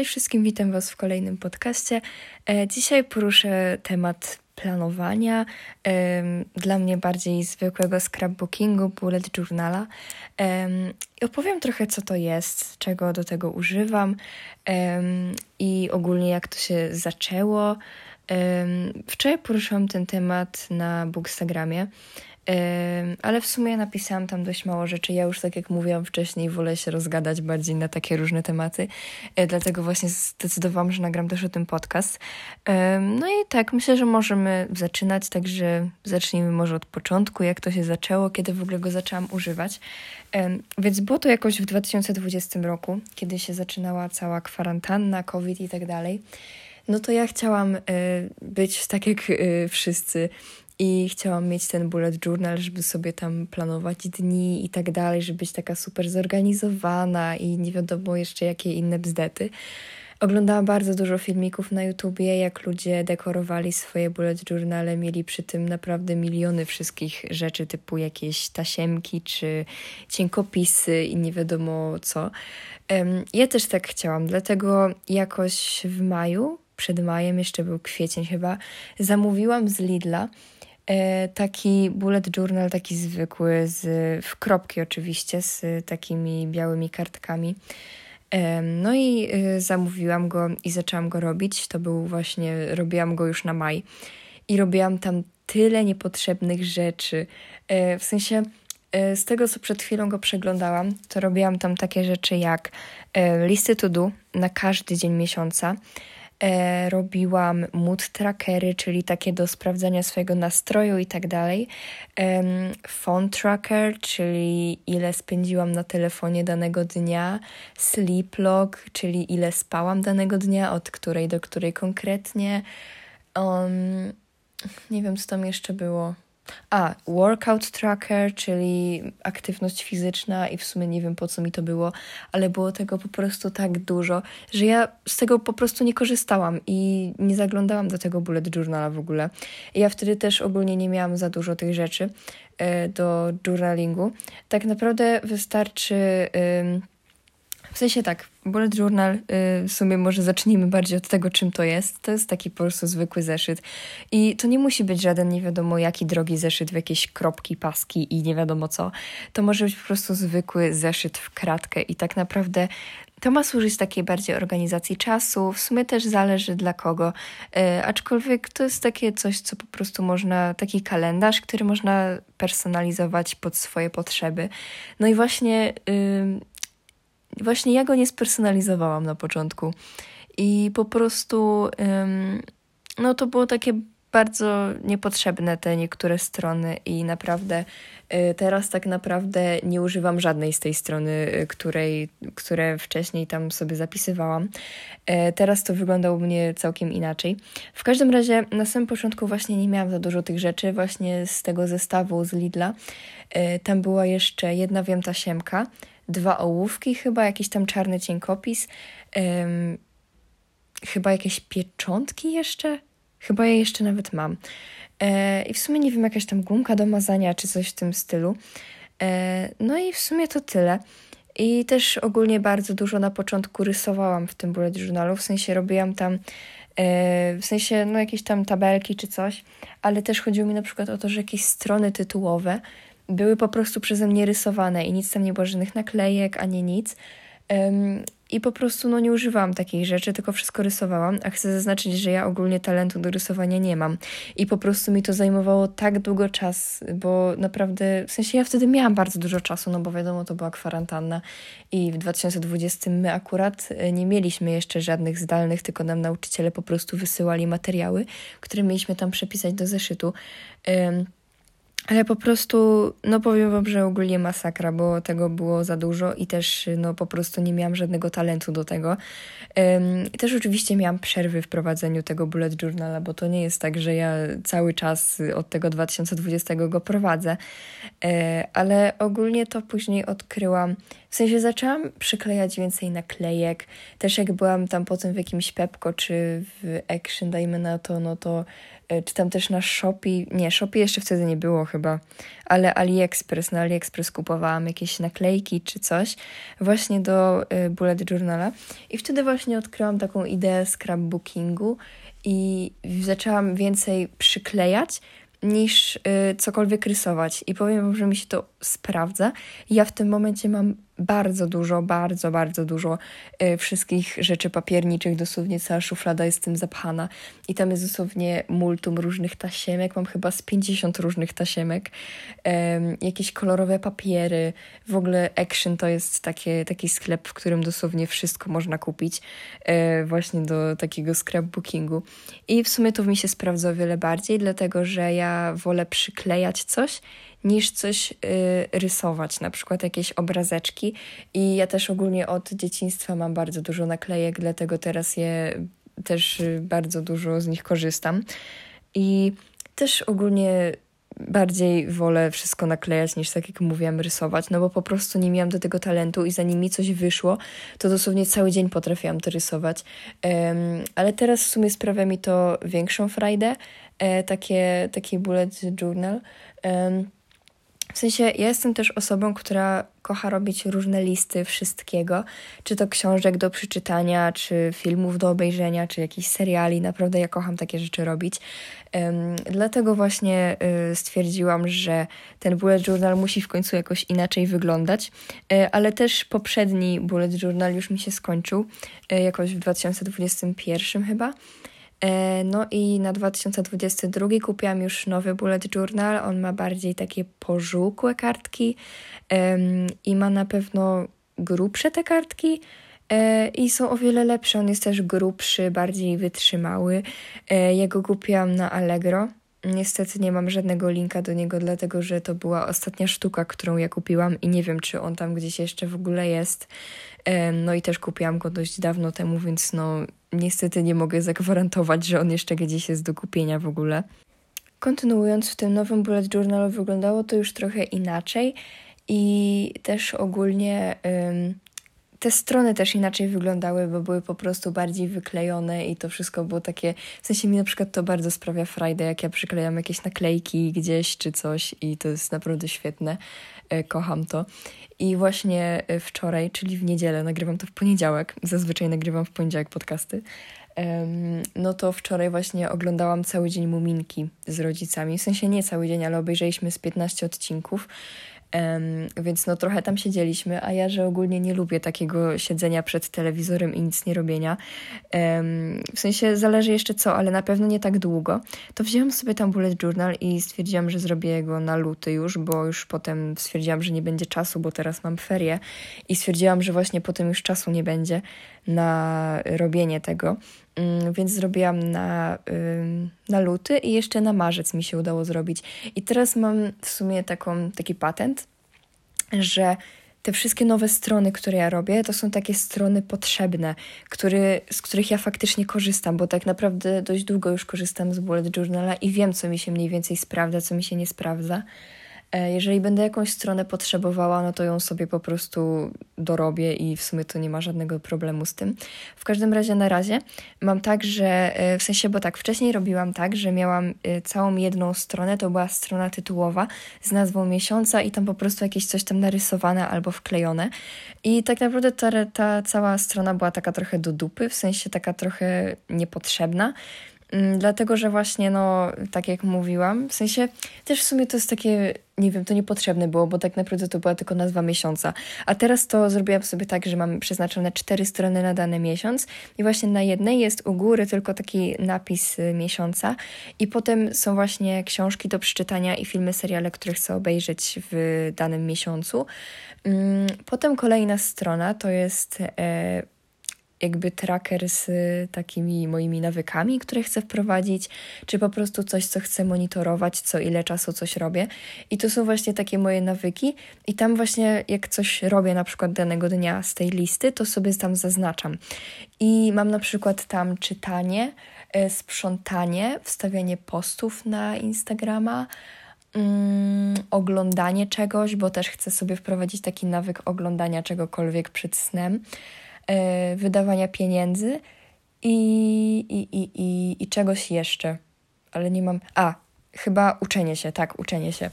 cześć wszystkim, witam Was w kolejnym podcaście. E, dzisiaj poruszę temat planowania, dla mnie bardziej zwykłego scrapbookingu, bullet journala opowiem trochę, co to jest, czego do tego używam i ogólnie jak to się zaczęło. Wczoraj poruszyłam ten temat na Bookstagramie ale w sumie napisałam tam dość mało rzeczy. Ja już, tak jak mówiłam wcześniej, wolę się rozgadać bardziej na takie różne tematy. E, dlatego właśnie zdecydowałam, że nagram też o tym podcast. No i tak, myślę, że możemy zaczynać, także zacznijmy może od początku, jak to się zaczęło, kiedy w ogóle go zaczęłam używać. Więc było to jakoś w 2020 roku, kiedy się zaczynała cała kwarantanna, COVID i tak dalej. No to ja chciałam e, być tak jak e, wszyscy i chciałam mieć ten bullet journal, żeby sobie tam planować dni i tak dalej, żeby być taka super zorganizowana i nie wiadomo jeszcze jakie inne bzdety. Oglądałam bardzo dużo filmików na YouTubie, jak ludzie dekorowali swoje bullet journale, mieli przy tym naprawdę miliony wszystkich rzeczy, typu jakieś tasiemki czy cienkopisy i nie wiadomo co. Ja też tak chciałam, dlatego jakoś w maju, przed majem, jeszcze był kwiecień chyba, zamówiłam z Lidla taki bullet journal, taki zwykły, z, w kropki oczywiście, z takimi białymi kartkami. No i e, zamówiłam go i zaczęłam go robić. To był właśnie, robiłam go już na maj i robiłam tam tyle niepotrzebnych rzeczy. E, w sensie, z tego co przed chwilą go przeglądałam, to robiłam tam takie rzeczy jak listy to do na każdy dzień miesiąca e, robiłam mood trackery, czyli takie do sprawdzania swojego nastroju i tak dalej. Phone tracker, czyli ile spędziłam na telefonie danego dnia. Sleep log, czyli ile spałam danego dnia, od której do której konkretnie. Um, nie wiem, co tam jeszcze było. A, workout tracker, czyli aktywność fizyczna i w sumie nie wiem po co mi to było, ale było tego po prostu tak dużo, że ja z tego po prostu nie korzystałam i nie zaglądałam do tego bullet journala w ogóle. Ja wtedy też ogólnie nie miałam za dużo tych rzeczy e, do journalingu. Tak naprawdę wystarczy... W sensie tak, bullet journal, y, w sumie może zacznijmy bardziej od tego, czym to jest. To jest taki po prostu zwykły zeszyt. I to nie musi być żaden nie wiadomo jaki drogi zeszyt w jakieś kropki, paski i nie wiadomo co. To może być po prostu zwykły zeszyt w kratkę i tak naprawdę to ma służyć takiej bardziej organizacji czasu, w sumie też zależy dla kogo, yy, aczkolwiek to jest takie coś, co po prostu można, taki kalendarz, który można personalizować pod swoje potrzeby. No i właśnie właśnie ja go nie spersonalizowałam na początku. I po prostu, no to było takie bardzo niepotrzebne te niektóre strony i naprawdę y, teraz tak naprawdę nie używam żadnej z tej strony, y, której, które wcześniej tam sobie zapisywałam. Y, teraz to wygląda u mnie całkiem inaczej. W każdym razie na samym początku właśnie nie miałam za dużo tych rzeczy, właśnie z tego zestawu z Lidla. Tam była jeszcze jedna wiem tasiemka, dwa ołówki, chyba jakiś tam czarny cienkopis, um, chyba jakieś pieczątki jeszcze. Chyba je jeszcze nawet mam. E, I w sumie nie wiem, jakaś tam gumka do mazania czy coś w tym stylu. E, no i w sumie to tyle. I też ogólnie bardzo dużo na początku rysowałam w tym bullet journalu, w sensie robiłam tam e, w sensie no jakieś tam tabelki czy coś, ale też chodziło mi na przykład o to, że jakieś strony tytułowe były po prostu przeze mnie rysowane i nic tam nie było, żadnych naklejek ani nic. Um, I po prostu no, nie używałam takich rzeczy, tylko wszystko rysowałam, a chcę zaznaczyć, że ja ogólnie talentu do rysowania nie mam. I po prostu mi to zajmowało tak długo czas, bo naprawdę, w sensie ja wtedy miałam bardzo dużo czasu, no bo wiadomo, to była kwarantanna i w 2020 my akurat e, nie mieliśmy jeszcze żadnych zdalnych, tylko nam nauczyciele po prostu wysyłali materiały, które mieliśmy tam przepisać do zeszytu. Um, ale po prostu, no powiem wam, że ogólnie masakra, bo tego było za dużo i też, no po prostu nie miałam żadnego talentu do tego. I też oczywiście miałam przerwy w prowadzeniu tego bullet journala, bo to nie jest tak, że ja cały czas od tego 2020 go prowadzę, e, ale ogólnie to później odkryłam W sensie zaczęłam przyklejać więcej naklejek. Też jak byłam tam potem w jakimś Pepko czy w Action, dajmy na to, no to czy tam też na Shopee, nie, Shopee jeszcze wtedy nie było chyba, ale AliExpress, na AliExpress kupowałam jakieś naklejki czy coś właśnie do y, bullet journala. I wtedy właśnie odkryłam taką ideę scrapbookingu i zaczęłam więcej przyklejać niż y, cokolwiek rysować. I powiem wam, że mi się to sprawdza. Ja w tym momencie mam bardzo dużo, bardzo, bardzo dużo y, wszystkich rzeczy papierniczych. Dosłownie cała szuflada jest tym zapchana. I tam jest dosłownie multum różnych tasiemek. Mam chyba z 50 różnych tasiemek. jakieś kolorowe papiery. W ogóle Action to jest takie, taki sklep, w którym dosłownie wszystko można kupić. Y, właśnie do takiego scrapbookingu. I w sumie to mi się sprawdza o wiele bardziej, dlatego że ja wolę przyklejać coś niż coś y, rysować, na przykład jakieś obrazeczki. I ja też ogólnie od dzieciństwa mam bardzo dużo naklejek, dlatego teraz je też y, bardzo dużo z nich korzystam. I też ogólnie bardziej wolę wszystko naklejać niż tak jak mówiłam rysować, no bo po prostu nie miałam do tego talentu i zanim mi coś wyszło, to dosłownie cały dzień potrafiłam to rysować. Um, ale teraz w sumie sprawia mi to większą frajdę, e, takie, taki bullet journal. Um, w sensie, ja jestem też osobą, która kocha robić różne listy wszystkiego, czy to książek do przeczytania, czy filmów do obejrzenia, czy jakichś seriali. Naprawdę ja kocham takie rzeczy robić. Um, dlatego właśnie y, stwierdziłam, że ten bullet journal musi w końcu jakoś inaczej wyglądać, y, ale też poprzedni bullet journal już mi się skończył, y, jakoś w 2021 chyba. E, no i na 2022 kupiłam już nowy bullet journal. On ma bardziej takie pożółkłe kartki i ma na pewno grubsze te kartki e, i są o wiele lepsze. On jest też grubszy, bardziej wytrzymały. E, ja go kupiłam na Allegro. Niestety nie mam żadnego linka do niego, dlatego że to była ostatnia sztuka, którą ja kupiłam i nie wiem, czy on tam gdzieś jeszcze w ogóle jest. No i też kupiłam go dość dawno temu, więc no niestety nie mogę zagwarantować, że on jeszcze gdzieś jest do kupienia w ogóle. Kontynuując, w tym nowym bullet journalu wyglądało to już trochę inaczej i też ogólnie ym, te strony też inaczej wyglądały, bo były po prostu bardziej wyklejone i to wszystko było takie, w sensie mi na przykład to bardzo sprawia frajdę, jak ja przyklejam jakieś naklejki gdzieś czy coś i to jest naprawdę świetne, kocham to. I właśnie e, wczoraj, czyli w niedzielę, nagrywam to w poniedziałek, zazwyczaj nagrywam w poniedziałek podcasty, no to wczoraj właśnie oglądałam cały dzień Muminki z rodzicami. W sensie nie cały dzień, ale obejrzeliśmy z 15 odcinków. Um, więc no trochę tam siedzieliśmy, a ja, że ogólnie nie lubię takiego siedzenia przed telewizorem i nic nie robienia. Um, w sensie zależy jeszcze co, ale na pewno nie tak długo. To wzięłam sobie tam bullet journal i stwierdziłam, że zrobię go na luty już, bo już potem stwierdziłam, że nie będzie czasu, bo teraz mam ferie i stwierdziłam, że właśnie potem już czasu nie będzie na robienie tego. Um, więc zrobiłam na, na luty i jeszcze na marzec mi się udało zrobić. I teraz mam w sumie taką, taki patent, że te wszystkie nowe strony, które ja robię, to są takie strony potrzebne, który, z których ja faktycznie korzystam, bo tak naprawdę dość długo już korzystam z bullet journala i wiem, co mi się mniej więcej sprawdza, co mi się nie sprawdza. E, jeżeli będę jakąś stronę potrzebowała, no to ją sobie po prostu dorobię i w sumie to nie ma żadnego problemu z tym. W każdym razie na razie mam tak, że e, w sensie, bo tak, wcześniej robiłam tak, że miałam e, całą jedną stronę, to była strona tytułowa z nazwą miesiąca i tam po prostu jakieś coś tam narysowane albo wklejone. I tak naprawdę ta, ta cała strona była taka trochę do dupy, w sensie taka trochę niepotrzebna. Mm, dlatego, że właśnie, no, tak jak mówiłam, w sensie też w sumie to jest takie, nie wiem, to niepotrzebne było, bo tak naprawdę to była tylko nazwa miesiąca. A teraz to zrobiłam sobie tak, że mam przeznaczone cztery strony na dany miesiąc i właśnie na jednej jest u góry tylko taki napis y, miesiąca i potem są właśnie książki do przeczytania i filmy, seriale, które chcę obejrzeć w danym miesiącu. Mm, potem kolejna strona to jest e, jakby tracker z takimi moimi nawykami, które chcę wprowadzić, czy po prostu coś, co chcę monitorować, co ile czasu coś robię. I to są właśnie takie moje nawyki, i tam właśnie, jak coś robię na przykład danego dnia z tej listy, to sobie tam zaznaczam. I mam na przykład tam czytanie, e, sprzątanie, wstawianie postów na Instagrama mm, oglądanie czegoś, bo też chcę sobie wprowadzić taki nawyk oglądania czegokolwiek przed snem, wydawania pieniędzy i, i, i, i, i czegoś jeszcze. Ale nie mam. A, chyba uczenie się, tak, uczenie się.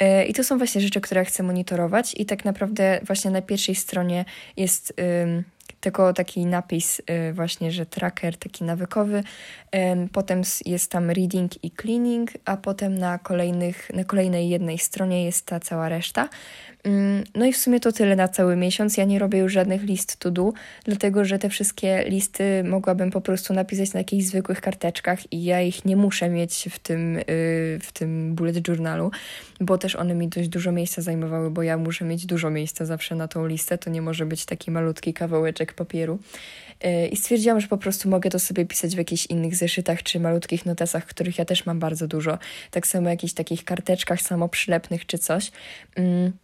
Yy, I to są właśnie rzeczy, które chcę monitorować, i tak naprawdę właśnie na pierwszej stronie jest. Tylko taki napis y, właśnie, że tracker taki nawykowy. Potem jest tam reading i cleaning, a potem na, kolejnych, na kolejnej jednej stronie jest ta cała reszta. Mm, no i w sumie to tyle na cały miesiąc. Ja nie robię już żadnych list to do, dlatego że te wszystkie listy mogłabym po prostu napisać na jakichś zwykłych karteczkach i ja ich nie muszę mieć w tym, y, w tym bullet journalu, bo też one mi dość dużo miejsca zajmowały, bo ja muszę mieć dużo miejsca zawsze na tą listę. To nie może być taki malutki kawałeczek papieru. Y, I stwierdziłam, że po prostu mogę to sobie pisać w jakichś innych zeszytach czy malutkich notesach, których ja też mam bardzo dużo. Tak samo jakichś takich karteczkach samoprzylepnych czy coś. Mm.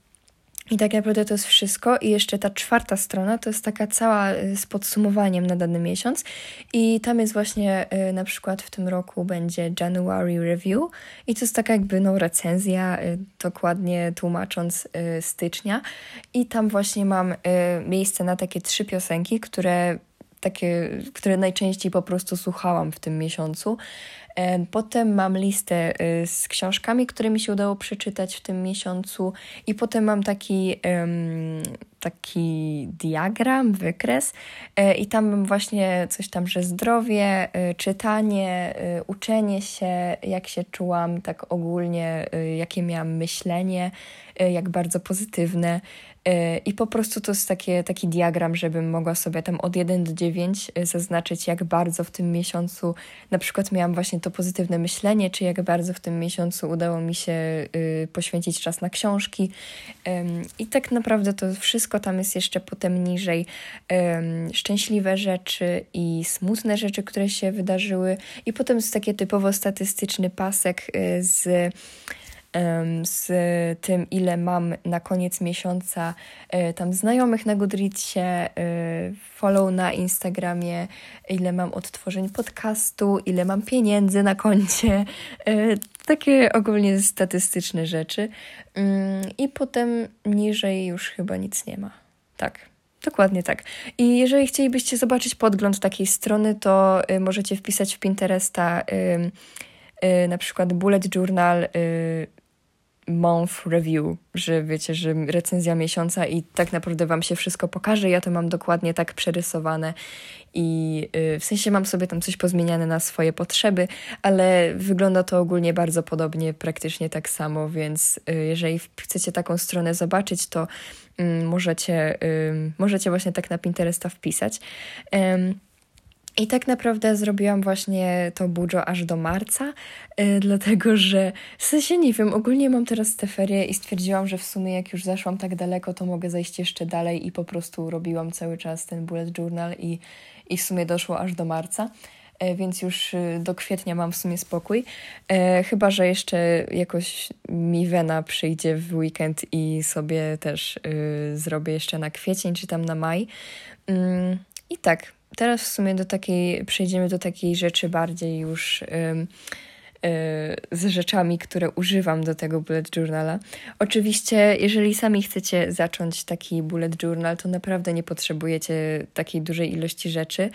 I tak naprawdę to jest wszystko. I jeszcze ta czwarta strona to jest taka cała y, z podsumowaniem na dany miesiąc. I tam jest właśnie y, na przykład w tym roku będzie January Review. I to jest taka jakby no, recenzja, y, dokładnie tłumacząc stycznia. I tam właśnie mam miejsce na takie trzy piosenki, które takie, które najczęściej po prostu słuchałam w tym miesiącu. Potem mam listę y, z książkami, które mi się udało przeczytać w tym miesiącu, i potem mam taki, taki diagram, wykres, e, i tam mam właśnie coś tam, że zdrowie, y, czytanie, y, uczenie się, jak się czułam, tak ogólnie, jakie miałam myślenie, jak bardzo pozytywne. E, I po prostu to jest takie, taki diagram, żebym mogła sobie tam od 1 do 9 e, zaznaczyć, jak bardzo w tym miesiącu na przykład miałam właśnie to pozytywne myślenie, czy jak bardzo w tym miesiącu udało mi się y, poświęcić czas na książki. I tak naprawdę to wszystko tam jest jeszcze potem niżej. Szczęśliwe rzeczy i smutne rzeczy, które się wydarzyły. I potem jest taki typowo statystyczny pasek y, z z tym, ile mam na koniec miesiąca e, tam znajomych na Goodreadsie, e, follow na Instagramie, ile mam odtworzeń podcastu, ile mam pieniędzy na koncie, e, takie ogólnie statystyczne rzeczy. Mm, I potem niżej już chyba nic nie ma. Tak. Dokładnie tak. I jeżeli chcielibyście zobaczyć podgląd takiej strony, to możecie wpisać w Pinteresta na przykład bullet journal month review, że wiecie, że recenzja miesiąca i tak naprawdę Wam się wszystko pokaże. Ja to mam dokładnie tak przerysowane i yy, w sensie mam sobie tam coś pozmieniane na swoje potrzeby, ale wygląda to ogólnie bardzo podobnie, praktycznie tak samo, więc yy, jeżeli chcecie taką stronę zobaczyć, to yy, możecie, możecie właśnie tak na Pinteresta wpisać. I tak naprawdę zrobiłam właśnie to budżo aż do marca, yy, dlatego że w sensie nie wiem, ogólnie mam teraz te ferie i stwierdziłam, że w sumie jak już zeszłam tak daleko, to mogę zejść jeszcze dalej i po prostu robiłam cały czas ten bullet journal i, i w sumie doszło aż do marca. Yy, więc już yy, do kwietnia mam w sumie spokój. Y, chyba, że jeszcze jakoś mi wena przyjdzie w weekend i sobie też y, zrobię jeszcze na kwiecień czy tam na maj. Mm, I tak, teraz w sumie do takiej, przejdziemy do takiej rzeczy bardziej już z rzeczami, które używam do tego bullet journala. Oczywiście, jeżeli sami chcecie zacząć taki bullet journal, to naprawdę nie potrzebujecie takiej dużej ilości rzeczy.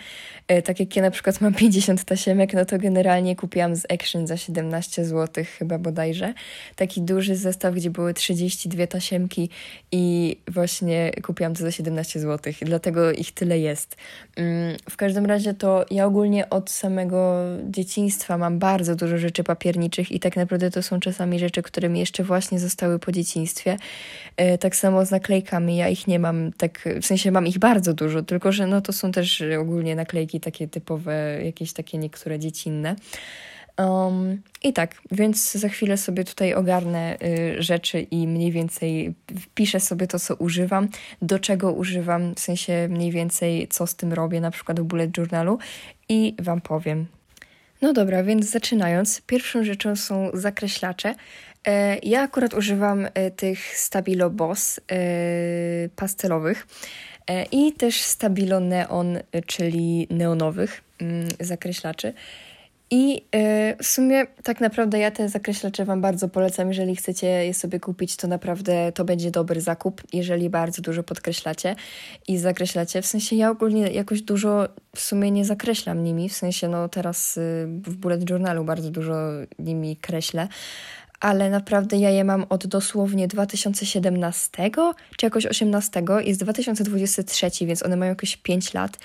Y, tak jak ja na przykład mam 50 tasiemek, no to generalnie kupiłam z Action za 17 zł chyba bodajże. Taki duży zestaw, gdzie były 32 tasiemki i właśnie kupiłam to za 17 zł, dlatego ich tyle jest. Mm, w każdym razie to ja ogólnie od samego dzieciństwa mam bardzo dużo rzeczy rzeczy papierniczych i tak naprawdę to są czasami rzeczy, które mi jeszcze właśnie zostały po dzieciństwie. E, tak samo z naklejkami, ja ich nie mam tak, w sensie mam ich bardzo dużo, tylko że no to są też ogólnie naklejki takie typowe, jakieś takie niektóre dziecinne. Um, I tak, więc za chwilę sobie tutaj ogarnę y, rzeczy i mniej więcej wpiszę sobie to, co używam, do czego używam, w sensie mniej więcej co z tym robię, na przykład w bullet journalu i Wam powiem. No dobra, więc zaczynając, pierwszą rzeczą są zakreślacze. E, ja akurat używam e, tych Stabilo Boss e, pastelowych i też Stabilo Neon, czyli neonowych mm, zakreślaczy. I y, w sumie tak naprawdę ja te zakreślacze Wam bardzo polecam. Jeżeli chcecie je sobie kupić, to naprawdę to będzie dobry zakup, jeżeli bardzo dużo podkreślacie i zakreślacie. W sensie ja ogólnie jakoś dużo w sumie nie zakreślam nimi, w sensie no teraz y, w bullet journalu bardzo dużo nimi kreślę, ale naprawdę ja je mam od dosłownie 2017 czy jakoś 18, jest 2023, więc one mają jakieś 5 lat.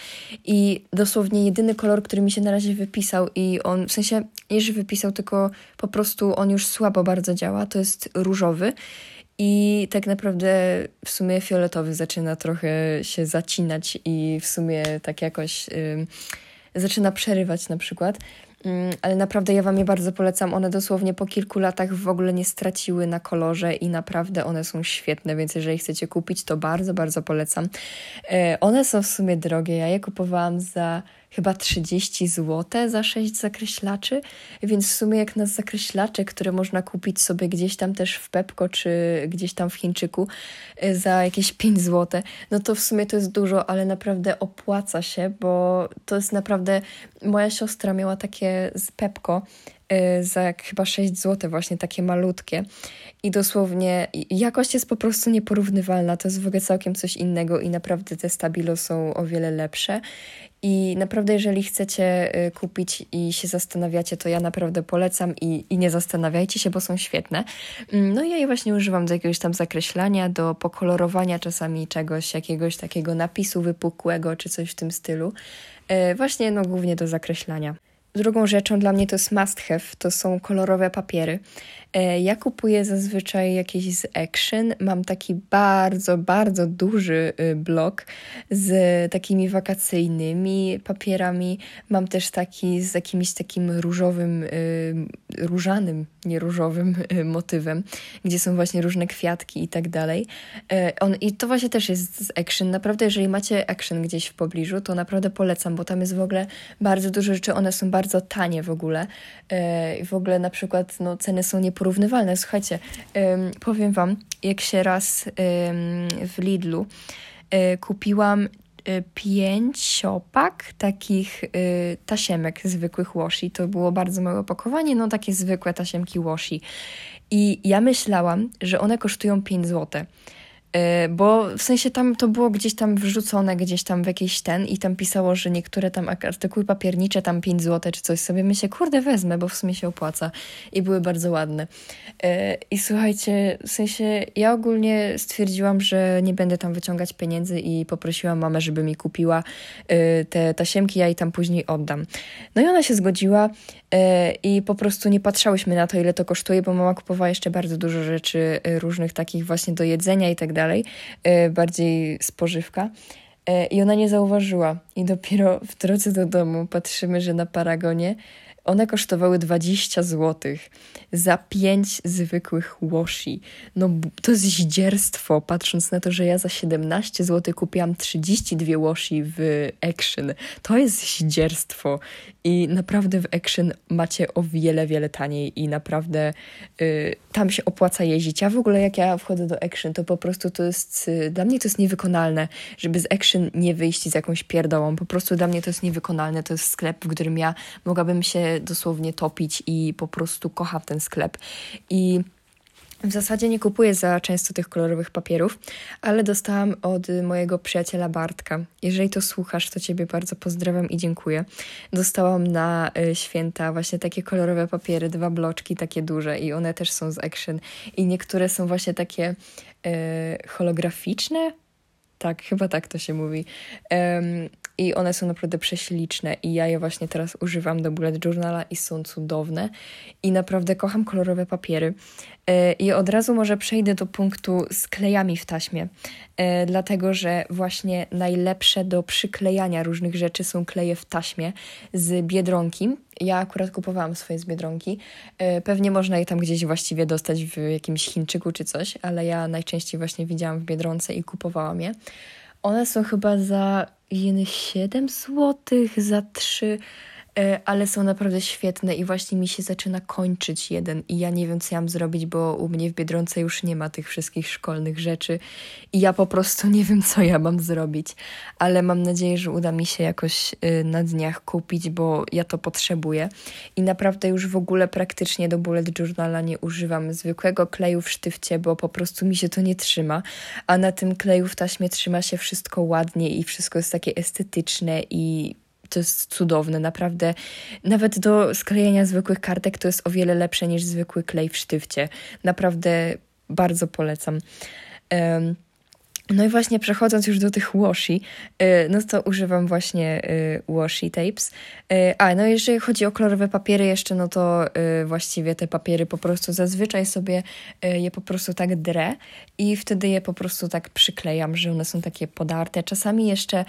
I dosłownie jedyny kolor, który mi się na razie wypisał i on, w sensie nie, że wypisał, tylko po prostu on już słabo bardzo działa, to jest różowy. I tak naprawdę w sumie fioletowy zaczyna trochę się zacinać i w sumie tak jakoś zaczyna przerywać na przykład. Mm, ale naprawdę ja Wam je bardzo polecam. One dosłownie po kilku latach w ogóle nie straciły na kolorze i naprawdę one są świetne, więc jeżeli chcecie kupić, to bardzo, bardzo polecam. E, one są w sumie drogie. Ja je kupowałam za chyba 30 zł za 6 zakreślaczy, więc w sumie jak na zakreślacze, które można kupić sobie gdzieś tam też w Pepko czy gdzieś tam w Chińczyku y, za jakieś 5 zł, no to w sumie to jest dużo, ale naprawdę opłaca się, bo to jest naprawdę... Moja siostra miała takie z Pepko, za chyba 6 zł, właśnie takie malutkie. I dosłownie jakość jest po prostu nieporównywalna. To jest w ogóle całkiem coś innego i naprawdę te stabilo są o wiele lepsze. I naprawdę, jeżeli chcecie y, kupić i się zastanawiacie, to ja naprawdę polecam i, i nie zastanawiajcie się, bo są świetne. Mm, no ja je właśnie używam do jakiegoś tam zakreślania, do pokolorowania czasami czegoś, jakiegoś takiego napisu wypukłego czy coś w tym stylu. Y, właśnie, no głównie do zakreślania. Drugą rzeczą dla mnie to jest must have, to są kolorowe papiery. E, ja kupuję zazwyczaj jakieś z Action. Mam taki bardzo, bardzo duży y, blok z takimi wakacyjnymi papierami. Mam też taki z jakimś takim różowym, y, różanym, nie różowym y, motywem, gdzie są właśnie różne kwiatki i tak dalej. E, on, I to właśnie też jest z Action. Naprawdę, jeżeli macie Action gdzieś w pobliżu, to naprawdę polecam, bo tam jest w ogóle bardzo dużo rzeczy. One są bardzo tanie w ogóle. E, w ogóle na przykład no, ceny są nieporównywalne porównywalne. Słuchajcie, powiem Wam, jak się raz w Lidlu um, kupiłam e, pięciopak takich y, tasiemek zwykłych washi. To było bardzo małe opakowanie, no takie zwykłe tasiemki washi. I ja myślałam, że one kosztują 5 zł. E, bo w sensie tam to było gdzieś tam wrzucone, gdzieś tam w jakiś ten i tam pisało, że niektóre tam artykuły papiernicze tam 5 zł czy coś sobie myślę, kurde wezmę, bo w sumie się opłaca i były bardzo ładne. E, I słuchajcie, w sensie ja ogólnie stwierdziłam, że nie będę tam wyciągać pieniędzy i poprosiłam mamę, żeby mi kupiła e, te tasiemki, ja jej tam później oddam. No i ona się zgodziła i po prostu nie patrzałyśmy na to, ile to kosztuje, bo mama kupowała jeszcze bardzo dużo rzeczy różnych takich właśnie do jedzenia i tak dalej dalej, e, bardziej spożywka. E, I ona nie zauważyła. I dopiero w drodze do domu patrzymy, że na paragonie one kosztowały 20 zł za 5 zwykłych washi. No to jest zdzierstwo, patrząc na to, że ja za 17 zł kupiłam 32 washi w Action. To jest zdzierstwo i naprawdę w Action macie o wiele, wiele taniej i naprawdę y, tam się opłaca jeździć. Ja w ogóle jak ja wchodzę do Action, to po prostu to jest, y, dla mnie to jest niewykonalne, żeby z Action nie wyjść z jakąś pierdołą. Po prostu dla mnie to jest niewykonalne. To jest sklep, w którym ja mogłabym się dosłownie topić i po prostu kocham ten sklep. I w zasadzie nie kupuję za często tych kolorowych papierów, ale dostałam od mojego przyjaciela Bartka. Jeżeli to słuchasz, to Ciebie bardzo pozdrawiam i dziękuję. Dostałam na y, święta właśnie takie kolorowe papiery, dwa bloczki takie duże i one też są z Action. I niektóre są właśnie takie y, holograficzne. Tak, chyba tak to się mówi. I one są naprawdę prześliczne i ja je właśnie teraz używam do bullet journala i są cudowne i naprawdę kocham kolorowe papiery. E, I od razu może przejdę do punktu z klejami w taśmie, e, dlatego że właśnie najlepsze do przyklejania różnych rzeczy są kleje w taśmie z Biedronki. Ja akurat kupowałam swoje z Biedronki. E, pewnie można je tam gdzieś właściwie dostać w jakimś Chińczyku czy coś, ale ja najczęściej właśnie widziałam w Biedronce i kupowałam je. One są chyba za jeny 7 zł, za 3 e, ale są naprawdę świetne i właśnie mi się zaczyna kończyć jeden i ja nie wiem, co ja mam zrobić, bo u mnie w Biedronce już nie ma tych wszystkich szkolnych rzeczy i ja po prostu nie wiem, co ja mam zrobić, ale mam nadzieję, że uda mi się jakoś y, na dniach kupić, bo ja to potrzebuję. I naprawdę już w ogóle praktycznie do bullet journala nie używam zwykłego kleju w sztywcie, bo po prostu mi się to nie trzyma, a na tym kleju w taśmie trzyma się wszystko ładnie i wszystko jest takie estetyczne i to jest cudowne, naprawdę. Nawet do sklejenia zwykłych kartek to jest o wiele lepsze niż zwykły klej w sztywcie. Naprawdę bardzo polecam. Um, no i właśnie przechodząc już do tych washi, y, no to używam właśnie y, washi tapes. Y, a, no jeżeli chodzi o kolorowe papiery jeszcze, no to właściwie te papiery po prostu zazwyczaj sobie je po prostu tak drę i wtedy je po prostu tak przyklejam, że one są takie podarte. Czasami jeszcze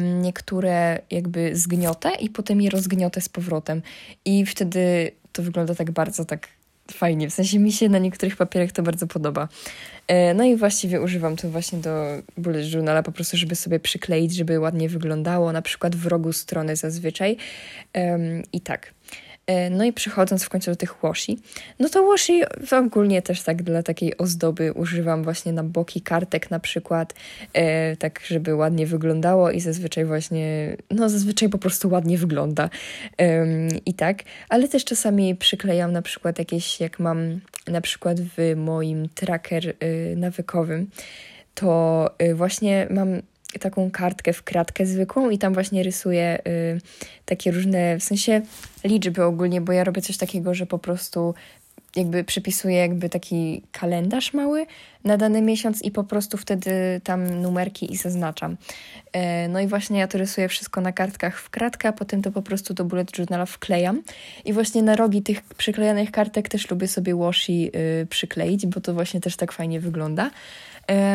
niektóre jakby zgniotę i potem je rozgniotę z powrotem i wtedy to wygląda tak bardzo tak fajnie. W sensie mi się na niektórych papierach to bardzo podoba. E, no i właściwie używam to właśnie do bullet journala po prostu, żeby sobie przykleić, żeby ładnie wyglądało, na przykład w rogu strony zazwyczaj. I tak. E, no i przechodząc w końcu do tych washi, no to washi ogólnie też tak dla takiej ozdoby używam właśnie na boki kartek na przykład, e, tak żeby ładnie wyglądało i zazwyczaj właśnie, no zazwyczaj po prostu ładnie wygląda. I tak, ale też czasami przyklejam na przykład jakieś, jak mam na przykład w moim tracker e, nawykowym, to właśnie mam taką kartkę w kratkę zwykłą i tam właśnie rysuję y, takie różne, w sensie liczby ogólnie, bo ja robię coś takiego, że po prostu jakby przypisuję jakby taki kalendarz mały na dany miesiąc i po prostu wtedy tam numerki i zaznaczam. E, no i właśnie ja to rysuję wszystko na kartkach w kratkę, a potem to po prostu do bullet journala wklejam. I właśnie na rogi tych przyklejanych kartek też lubię sobie washi y, przykleić, bo to właśnie też tak fajnie wygląda.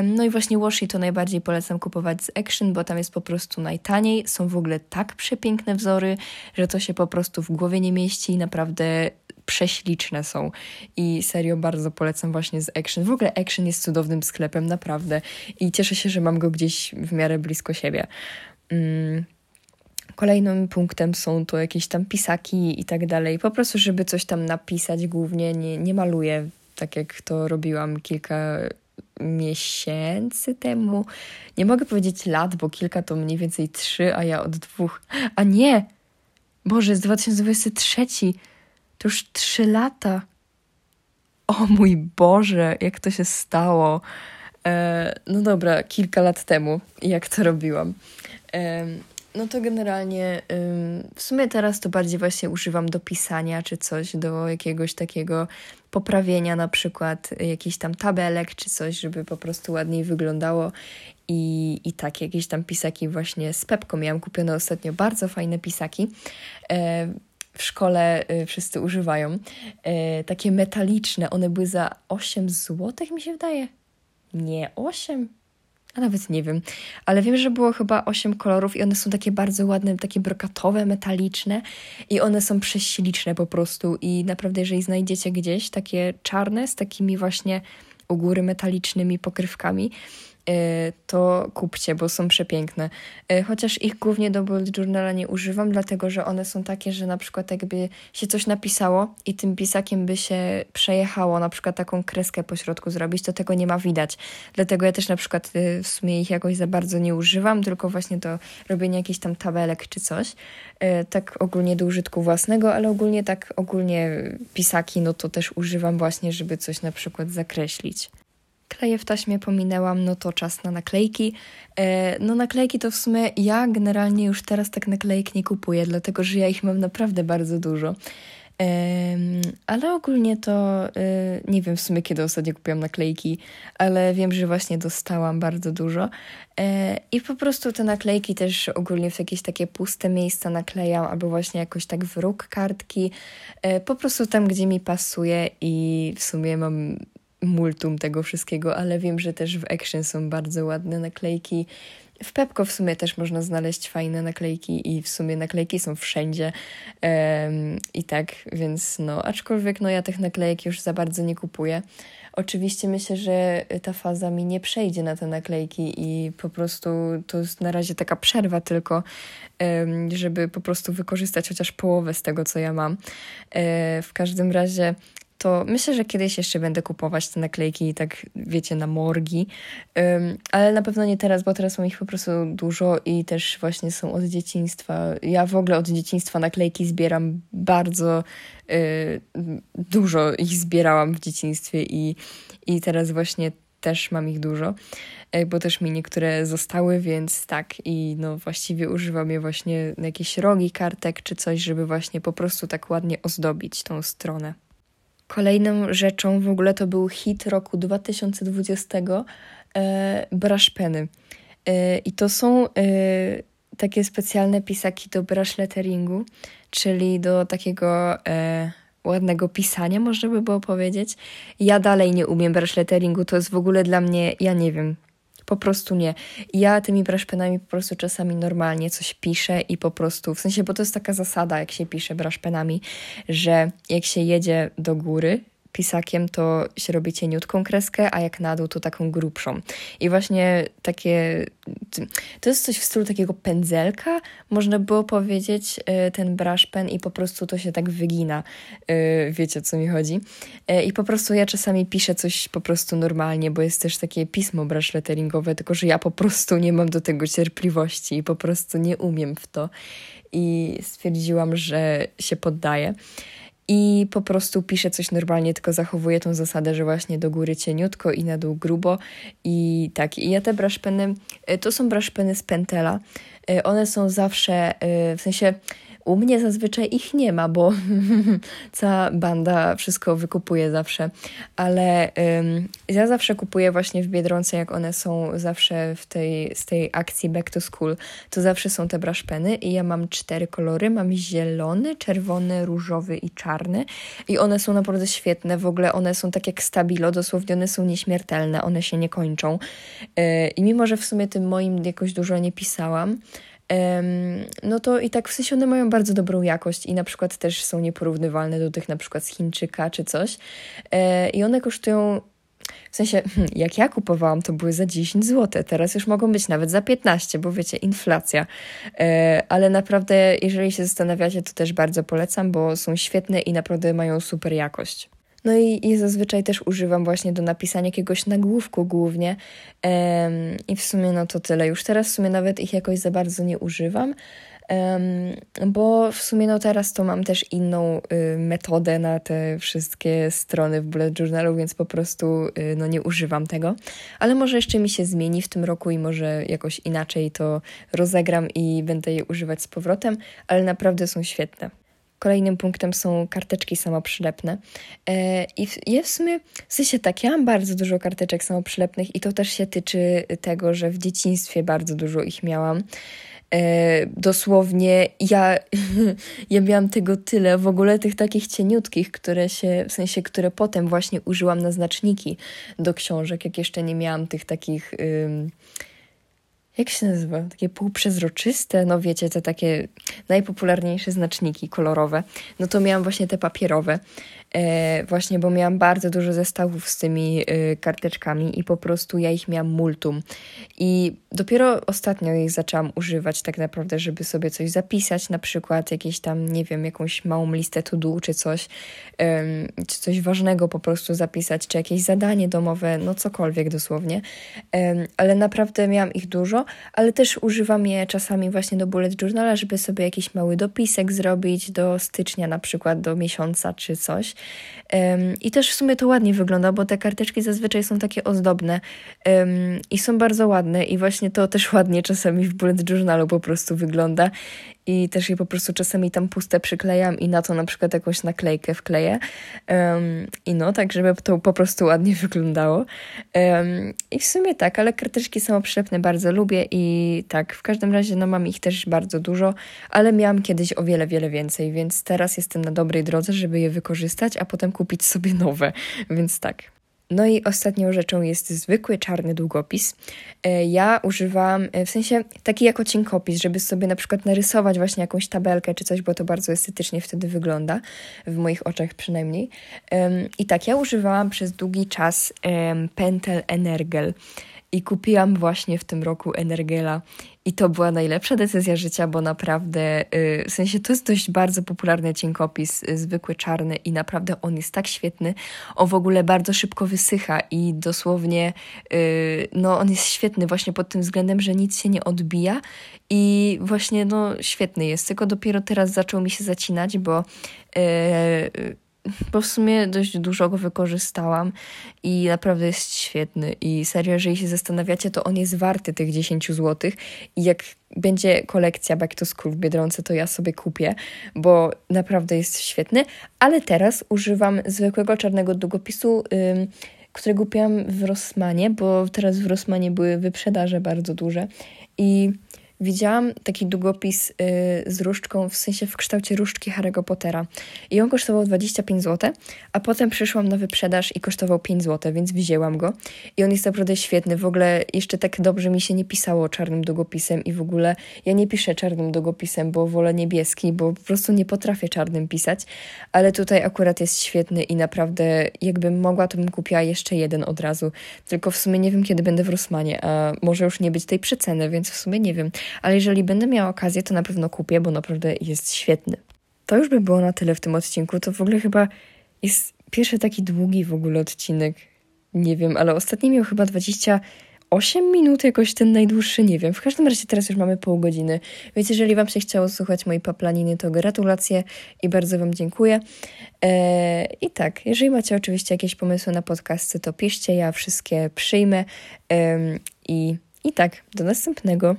No i właśnie washi to najbardziej polecam kupować z Action, bo tam jest po prostu najtaniej. Są w ogóle tak przepiękne wzory, że to się po prostu w głowie nie mieści i naprawdę prześliczne są. I serio bardzo polecam właśnie z Action. W ogóle Action jest cudownym sklepem, naprawdę. I cieszę się, że mam go gdzieś w miarę blisko siebie. Mm. Kolejnym punktem są to jakieś tam pisaki i tak dalej. Po prostu, żeby coś tam napisać, głównie nie, nie maluję tak jak to robiłam kilka miesięcy temu. Nie mogę powiedzieć lat, bo kilka to mniej więcej trzy, a ja od dwóch. A nie! Boże, jest 2023. To już trzy lata. O mój Boże, jak to się stało. E, no dobra, kilka lat temu, jak to robiłam. E, no to generalnie w sumie teraz to bardziej właśnie używam do pisania czy coś, do jakiegoś takiego poprawienia na przykład jakichś tam tabelek czy coś, żeby po prostu ładniej wyglądało i, i tak, jakieś tam pisaki właśnie z Pepką miałam kupione ostatnio, bardzo fajne pisaki. E, w szkole e, wszyscy używają. E, takie metaliczne, one były za 8 zł, mi się wydaje. Nie, 8? Nawet nie wiem, ale wiem, że było chyba osiem kolorów i one są takie bardzo ładne, takie brokatowe, metaliczne i one są prześliczne po prostu. I naprawdę, jeżeli znajdziecie gdzieś takie czarne z takimi właśnie u góry metalicznymi pokrywkami, to kupcie, bo są przepiękne. E, chociaż ich głównie do bullet journala nie używam, dlatego że one są takie, że na przykład jakby się coś napisało i tym pisakiem by się przejechało, na przykład taką kreskę po środku zrobić, to tego nie ma widać. Dlatego ja też na przykład e, w sumie ich jakoś za bardzo nie używam, tylko właśnie do robienia jakichś tam tabelek czy coś. Tak ogólnie do użytku własnego, ale ogólnie tak ogólnie pisaki, no to też używam właśnie, żeby coś na przykład zakreślić. Kleje w taśmie pominęłam, no to czas na naklejki. E, no naklejki to w sumie ja generalnie już teraz tak naklejek nie kupuję, dlatego że ja ich mam naprawdę bardzo dużo. ale ogólnie to e, nie wiem w sumie kiedy ostatnio kupiłam naklejki, ale wiem, że właśnie dostałam bardzo dużo. E, I po prostu te naklejki też ogólnie w jakieś takie puste miejsca naklejam, albo właśnie jakoś tak w róg kartki. Po prostu tam, gdzie mi pasuje i w sumie mam multum tego wszystkiego, ale wiem, że też w Action są bardzo ładne naklejki. W Pepko w sumie też można znaleźć fajne naklejki i w sumie naklejki są wszędzie um, i tak, więc no, aczkolwiek no ja tych naklejek już za bardzo nie kupuję. Oczywiście myślę, że ta faza mi nie przejdzie na te naklejki i po prostu to jest na razie taka przerwa tylko, żeby po prostu wykorzystać chociaż połowę z tego, co ja mam. E, w każdym razie to myślę, że kiedyś jeszcze będę kupować te naklejki, tak wiecie, na morgi, um, ale na pewno nie teraz, bo teraz mam ich po prostu dużo i też właśnie są od dzieciństwa. Ja w ogóle od dzieciństwa naklejki zbieram bardzo y, dużo ich zbierałam w dzieciństwie i, i teraz właśnie też mam ich dużo, e, bo też mi niektóre zostały, więc tak i no właściwie używam je właśnie na jakieś rogi kartek czy coś, żeby właśnie po prostu tak ładnie ozdobić tą stronę. Kolejną rzeczą w ogóle to był hit roku 2020 e, brush peny. E, I to są e, takie specjalne pisaki do brush letteringu, czyli do takiego e, ładnego pisania, można by było powiedzieć. Ja dalej nie umiem brush letteringu, to jest w ogóle dla mnie, ja nie wiem, po prostu nie. Ja tymi brushpenami po prostu czasami normalnie coś piszę i po prostu, w sensie, bo to jest taka zasada, jak się pisze brushpenami, że jak się jedzie do góry, pisakiem, to się robi cieniutką kreskę, a jak na dół, to taką grubszą. I właśnie takie, to jest coś w stylu takiego pędzelka, można było powiedzieć, e, ten brush pen i po prostu to się tak wygina. E, wiecie, o co mi chodzi. E, I po prostu ja czasami piszę coś po prostu normalnie, bo jest też takie pismo brush letteringowe, tylko że ja po prostu nie mam do tego cierpliwości i po prostu nie umiem w to. I stwierdziłam, że się poddaję i po prostu piszę coś normalnie, tylko zachowuję tą zasadę, że właśnie do góry cieniutko i na dół grubo i tak. I ja te braszpeny, e, to są braszpeny z Pentela. E, one są zawsze, e, w sensie u mnie zazwyczaj ich nie ma, bo cała banda wszystko wykupuje zawsze, ale ym, ja zawsze kupuję właśnie w Biedronce, jak one są zawsze w tej, z tej akcji Back to School, to zawsze są te braszpeny i ja mam cztery kolory, mam zielony, czerwony, różowy i czarny. I one są naprawdę świetne, w ogóle one są tak jak stabilo, dosłownie one są nieśmiertelne, one się nie kończą. Yy, i mimo, że w sumie tym moim jakoś dużo nie pisałam, no to i tak w sensie one mają bardzo dobrą jakość i na przykład też są nieporównywalne do tych na przykład z Chińczyka czy coś. E, I one kosztują w sensie, hmm, jak ja kupowałam, to były za 10 zł. Teraz już mogą być nawet za 15, bo wiecie, inflacja. E, ale naprawdę, jeżeli się zastanawiacie, to też bardzo polecam, bo są świetne i naprawdę mają super jakość. No i, i zazwyczaj też używam właśnie do napisania jakiegoś nagłówku głównie. Um, I w sumie no to tyle. Już teraz w sumie nawet ich jakoś za bardzo nie używam. Um, bo w sumie no teraz to mam też inną y, metodę na te wszystkie strony w bullet journalu, więc po prostu y, no nie używam tego. Ale może jeszcze mi się zmieni w tym roku i może jakoś inaczej to rozegram i będę je używać z powrotem, ale naprawdę są świetne. Kolejnym punktem są karteczki samoprzylepne. E, I ja w sumie, w sensie tak, ja mam bardzo dużo karteczek samoprzylepnych i to też się tyczy tego, że w dzieciństwie bardzo dużo ich miałam. E, dosłownie ja, ja miałam tego tyle, w ogóle tych takich cieniutkich, które się, w sensie, które potem właśnie użyłam na znaczniki do książek, jak jeszcze nie miałam tych takich jak się nazywa? Takie półprzezroczyste, no wiecie, te takie najpopularniejsze znaczniki kolorowe. No to miałam właśnie te papierowe. E, właśnie, bo miałam bardzo dużo zestawów z tymi e, karteczkami i po prostu ja ich miałam multum. I dopiero ostatnio ich zaczęłam używać tak naprawdę, żeby sobie coś zapisać, na przykład jakieś tam, nie wiem, jakąś małą listę to do czy coś, czy coś ważnego po prostu zapisać, czy jakieś zadanie domowe, no cokolwiek dosłownie. ale naprawdę miałam ich dużo, ale też używam je czasami właśnie do bullet journala, żeby sobie jakiś mały dopisek zrobić do stycznia na przykład, do miesiąca czy coś. I też w sumie to ładnie wygląda, bo te karteczki zazwyczaj są takie ozdobne i są bardzo ładne i właśnie to też ładnie czasami w bullet journalu po prostu wygląda i też je po prostu czasami tam puste przyklejam i na to na przykład jakąś naklejkę wkleję. Um, i no, tak żeby to po prostu ładnie wyglądało. Um, i w sumie tak, ale karteczki samoprzylepne bardzo lubię i tak, w każdym razie no mam ich też bardzo dużo, ale miałam kiedyś o wiele, wiele więcej, więc teraz jestem na dobrej drodze, żeby je wykorzystać, a potem kupić sobie nowe, więc tak. No i ostatnią rzeczą jest zwykły czarny długopis. E, ja używam, e, w sensie taki jako cienkopis, żeby sobie na przykład narysować właśnie jakąś tabelkę czy coś, bo to bardzo estetycznie wtedy wygląda, w moich oczach przynajmniej. I tak, ja używałam przez długi czas Pentel Energel i kupiłam właśnie w tym roku Energela. I to była najlepsza decyzja życia, bo naprawdę, yy, w sensie to jest dość bardzo popularny cienkopis, yy, zwykły czarny i naprawdę on jest tak świetny. On w ogóle bardzo szybko wysycha i dosłownie, yy, no on jest świetny właśnie pod tym względem, że nic się nie odbija i właśnie, no świetny jest. Tylko dopiero teraz zaczął mi się zacinać, bo bo w sumie dość dużo go wykorzystałam i naprawdę jest świetny. I serio, jeżeli się zastanawiacie, to on jest warty tych 10 zł. I jak będzie kolekcja Back to School w Biedronce, to ja sobie kupię, bo naprawdę jest świetny. Ale teraz używam zwykłego czarnego długopisu, ym, którego kupiłam w Rossmanie, bo teraz w Rossmanie były wyprzedaże bardzo duże. I widziałam taki długopis y, z różdżką, w sensie w kształcie różdżki Harry'ego Pottera. I on kosztował 25 zł, a potem przyszłam na wyprzedaż i kosztował 5 zł, więc wzięłam go. I on jest naprawdę świetny. W ogóle jeszcze tak dobrze mi się nie pisało czarnym długopisem i w ogóle ja nie piszę czarnym długopisem, bo wolę niebieski, bo po prostu nie potrafię czarnym pisać. Ale tutaj akurat jest świetny i naprawdę jakbym mogła, to bym kupiła jeszcze jeden od razu. Tylko w sumie nie wiem, kiedy będę w Rosmanie, a może już nie być tej przeceny, więc w sumie nie wiem ale jeżeli będę miała okazję, to na pewno kupię, bo naprawdę jest świetny. To już by było na tyle w tym odcinku. To w ogóle chyba jest pierwszy taki długi w ogóle odcinek. Nie wiem, ale ostatni miał chyba 28 minut, jakoś ten najdłuższy, nie wiem. W każdym razie teraz już mamy pół godziny, więc jeżeli Wam się chciało słuchać mojej paplaniny, to gratulacje i bardzo Wam dziękuję. Eee, I tak, jeżeli macie oczywiście jakieś pomysły na podcasty, to piszcie, ja wszystkie przyjmę. Eee, i, I tak, do następnego.